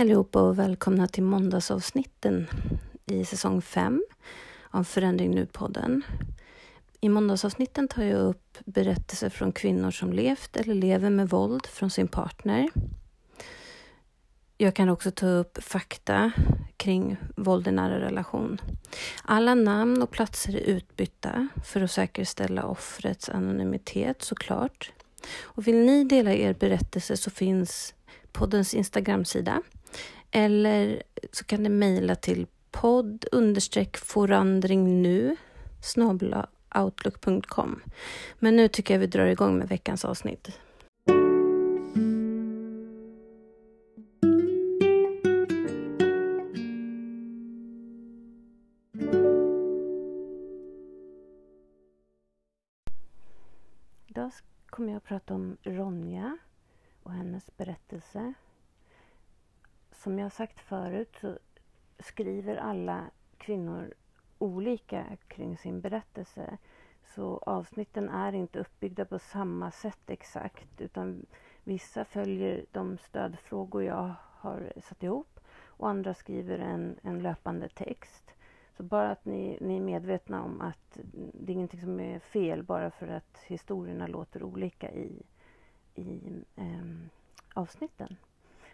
allihopa och välkomna till måndagsavsnitten i säsong 5 av Förändring Nu-podden. I måndagsavsnitten tar jag upp berättelser från kvinnor som levt eller lever med våld från sin partner. Jag kan också ta upp fakta kring våld i nära relation. Alla namn och platser är utbytta för att säkerställa offrets anonymitet såklart. Och vill ni dela er berättelse så finns poddens Instagramsida eller så kan ni mejla till podd understreck forandringnu nu outlook.com. Men nu tycker jag vi drar igång med veckans avsnitt. Idag kommer jag att prata om Ronja och hennes berättelse. Som jag sagt förut så skriver alla kvinnor olika kring sin berättelse. Så avsnitten är inte uppbyggda på samma sätt exakt utan vissa följer de stödfrågor jag har satt ihop och andra skriver en, en löpande text. Så bara att ni, ni är medvetna om att det är ingenting som är fel bara för att historierna låter olika i, i eh, avsnitten.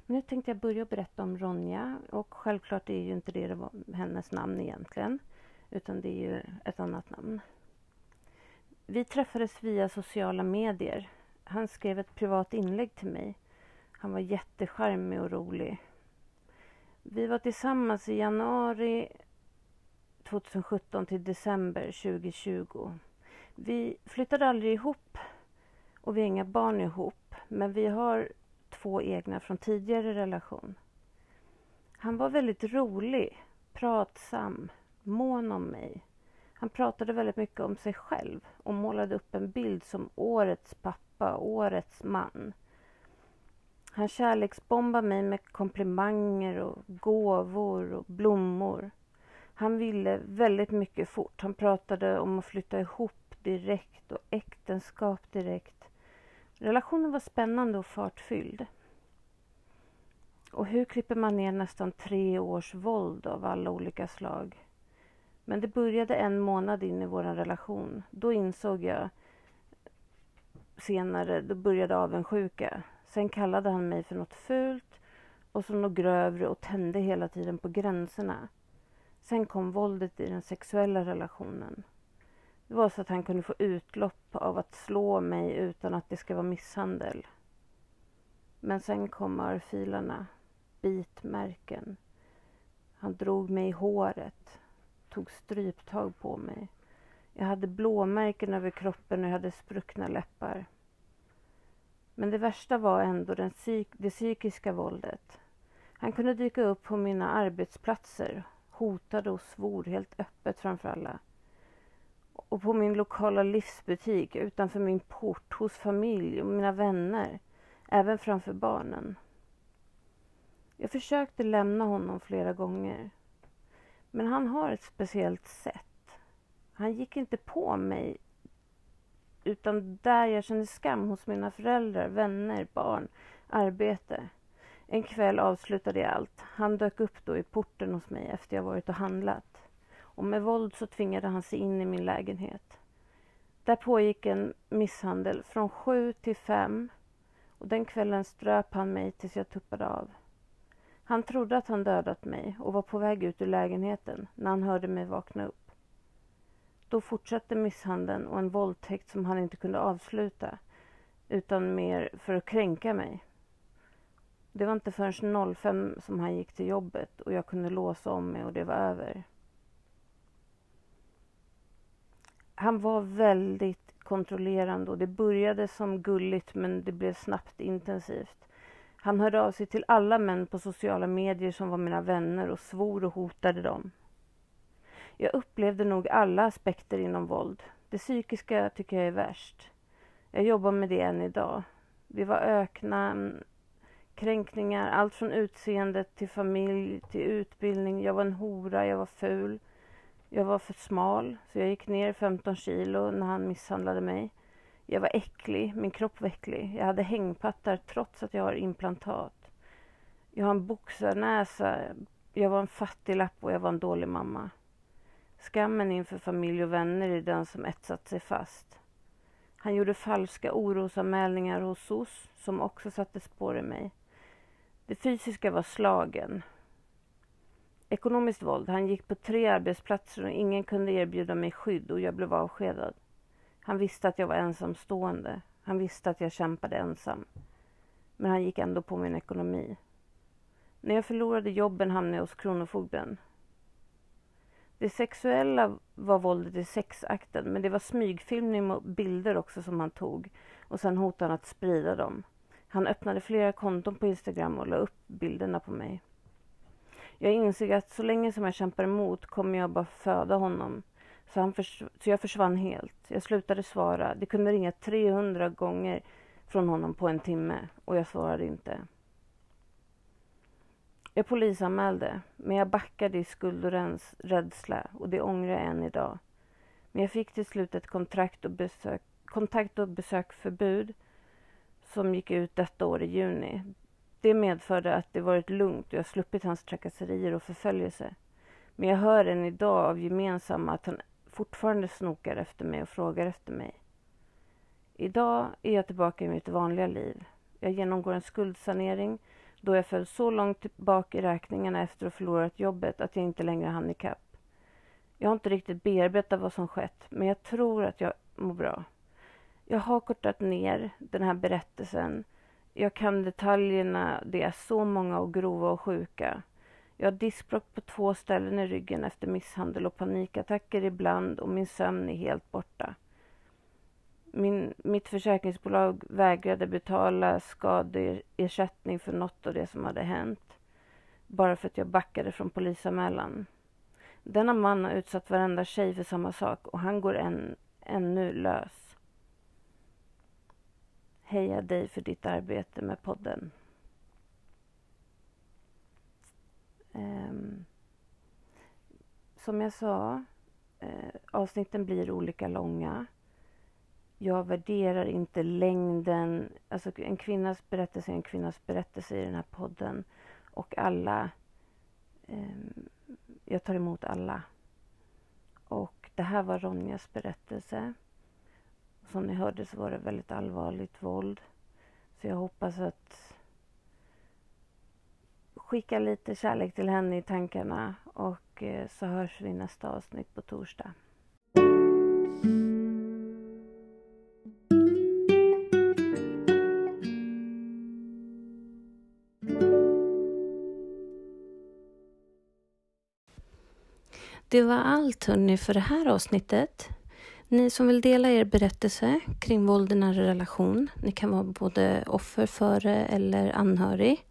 Men nu tänkte jag börja berätta om Ronja och självklart är ju inte det, det hennes namn egentligen utan det är ju ett annat namn. Vi träffades via sociala medier. Han skrev ett privat inlägg till mig. Han var jättecharmig och rolig. Vi var tillsammans i januari 2017 till december 2020. Vi flyttade aldrig ihop och vi har inga barn ihop. Men vi har två egna från tidigare relation. Han var väldigt rolig, pratsam, mån om mig. Han pratade väldigt mycket om sig själv och målade upp en bild som årets pappa, årets man. Han kärleksbombade mig med komplimanger och gåvor och blommor. Han ville väldigt mycket fort. Han pratade om att flytta ihop direkt och äktenskap direkt. Relationen var spännande och fartfylld. Och hur klipper man ner nästan tre års våld av alla olika slag? Men det började en månad in i vår relation. Då insåg jag senare, då började avundsjuka. Sen kallade han mig för något fult och så något grövre och tände hela tiden på gränserna. Sen kom våldet i den sexuella relationen. Det var så att han kunde få utlopp av att slå mig utan att det ska vara misshandel. Men sen kom örfilarna, bitmärken. Han drog mig i håret, tog stryptag på mig. Jag hade blåmärken över kroppen och jag hade spruckna läppar. Men det värsta var ändå den psyk det psykiska våldet. Han kunde dyka upp på mina arbetsplatser, hotade och svor helt öppet framför alla och på min lokala livsbutik, utanför min port, hos familj och mina vänner, även framför barnen. Jag försökte lämna honom flera gånger. Men han har ett speciellt sätt. Han gick inte på mig utan där jag kände skam hos mina föräldrar, vänner, barn, arbete. En kväll avslutade jag allt. Han dök upp då i porten hos mig efter jag varit och handlat och med våld så tvingade han sig in i min lägenhet. Där pågick en misshandel från sju till fem och den kvällen ströp han mig tills jag tuppade av. Han trodde att han dödat mig och var på väg ut ur lägenheten när han hörde mig vakna upp. Då fortsatte misshandeln och en våldtäkt som han inte kunde avsluta utan mer för att kränka mig. Det var inte förrän 05 som han gick till jobbet och jag kunde låsa om mig och det var över. han var väldigt kontrollerande och det började som gulligt men det blev snabbt intensivt. Han hörde av sig till alla män på sociala medier som var mina vänner och svor och hotade dem. Jag upplevde nog alla aspekter inom våld. Det psykiska tycker jag är värst. Jag jobbar med det än idag. Vi var ökna, mm, kränkningar, allt från utseendet till familj, till utbildning. Jag var en hora, jag var ful. Jag var för smal, så jag gick ner 15 kilo när han misshandlade mig. Jag var äcklig, min kropp var äcklig. Jag hade hängpattar trots att jag har implantat. Jag har en boxarnäsa. Jag var en fattiglapp och jag var en dålig mamma. Skammen inför familj och vänner är den som etsat sig fast. Han gjorde falska orosanmälningar hos SOS som också satte spår i mig. Det fysiska var slagen. Ekonomiskt våld. Han gick på tre arbetsplatser och ingen kunde erbjuda mig skydd och jag blev avskedad. Han visste att jag var ensamstående. Han visste att jag kämpade ensam. Men han gick ändå på min ekonomi. När jag förlorade jobben hamnade jag hos Kronofogden. Det sexuella var våldet i sexakten, men det var smygfilmning och bilder också som han tog. Och sen hotade han att sprida dem. Han öppnade flera konton på Instagram och la upp bilderna på mig. Jag insåg att så länge som jag kämpar emot kommer jag bara föda honom. Så, han så jag försvann helt. Jag slutade svara. Det kunde ringa 300 gånger från honom på en timme och jag svarade inte. Jag polisanmälde, men jag backade i skuld och rädsla och det ångrar jag än idag. Men jag fick till slut ett kontrakt och besök, kontakt och besökförbud som gick ut detta år i juni. Det medförde att det varit lugnt och jag sluppit hans trakasserier och förföljelse. Men jag hör än idag av gemensamma att han fortfarande snokar efter mig och frågar efter mig. Idag är jag tillbaka i mitt vanliga liv. Jag genomgår en skuldsanering då jag föll så långt tillbaka i räkningarna efter att ha förlorat jobbet att jag inte längre hann ikapp. Jag har inte riktigt bearbetat vad som skett, men jag tror att jag mår bra. Jag har kortat ner den här berättelsen. Jag kan detaljerna, det är så många och grova och sjuka. Jag har diskbråck på två ställen i ryggen efter misshandel och panikattacker ibland och min sömn är helt borta. Min, mitt försäkringsbolag vägrade betala skadeersättning för något av det som hade hänt. Bara för att jag backade från polisanmälan. Denna man har utsatt varenda tjej för samma sak och han går än, ännu lös. Heja dig för ditt arbete med podden. Som jag sa, eh, avsnitten blir olika långa jag värderar inte längden. Alltså en kvinnas berättelse är en kvinnas berättelse i den här podden. Och alla... Eh, jag tar emot alla. Och det här var Ronjas berättelse. Som ni hörde så var det väldigt allvarligt våld. Så jag hoppas att skicka lite kärlek till henne i tankarna och och eh, så hörs vi i nästa avsnitt på torsdag. Det var allt hörni för det här avsnittet. Ni som vill dela er berättelse kring våld i nära relation, ni kan vara både offer före eller anhörig.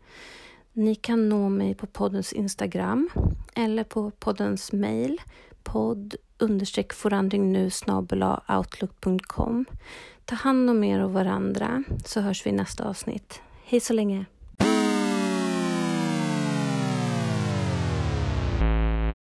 Ni kan nå mig på poddens Instagram eller på poddens mail podd understreck forandringnu outlook.com. Ta hand om er och varandra så hörs vi i nästa avsnitt. Hej så länge!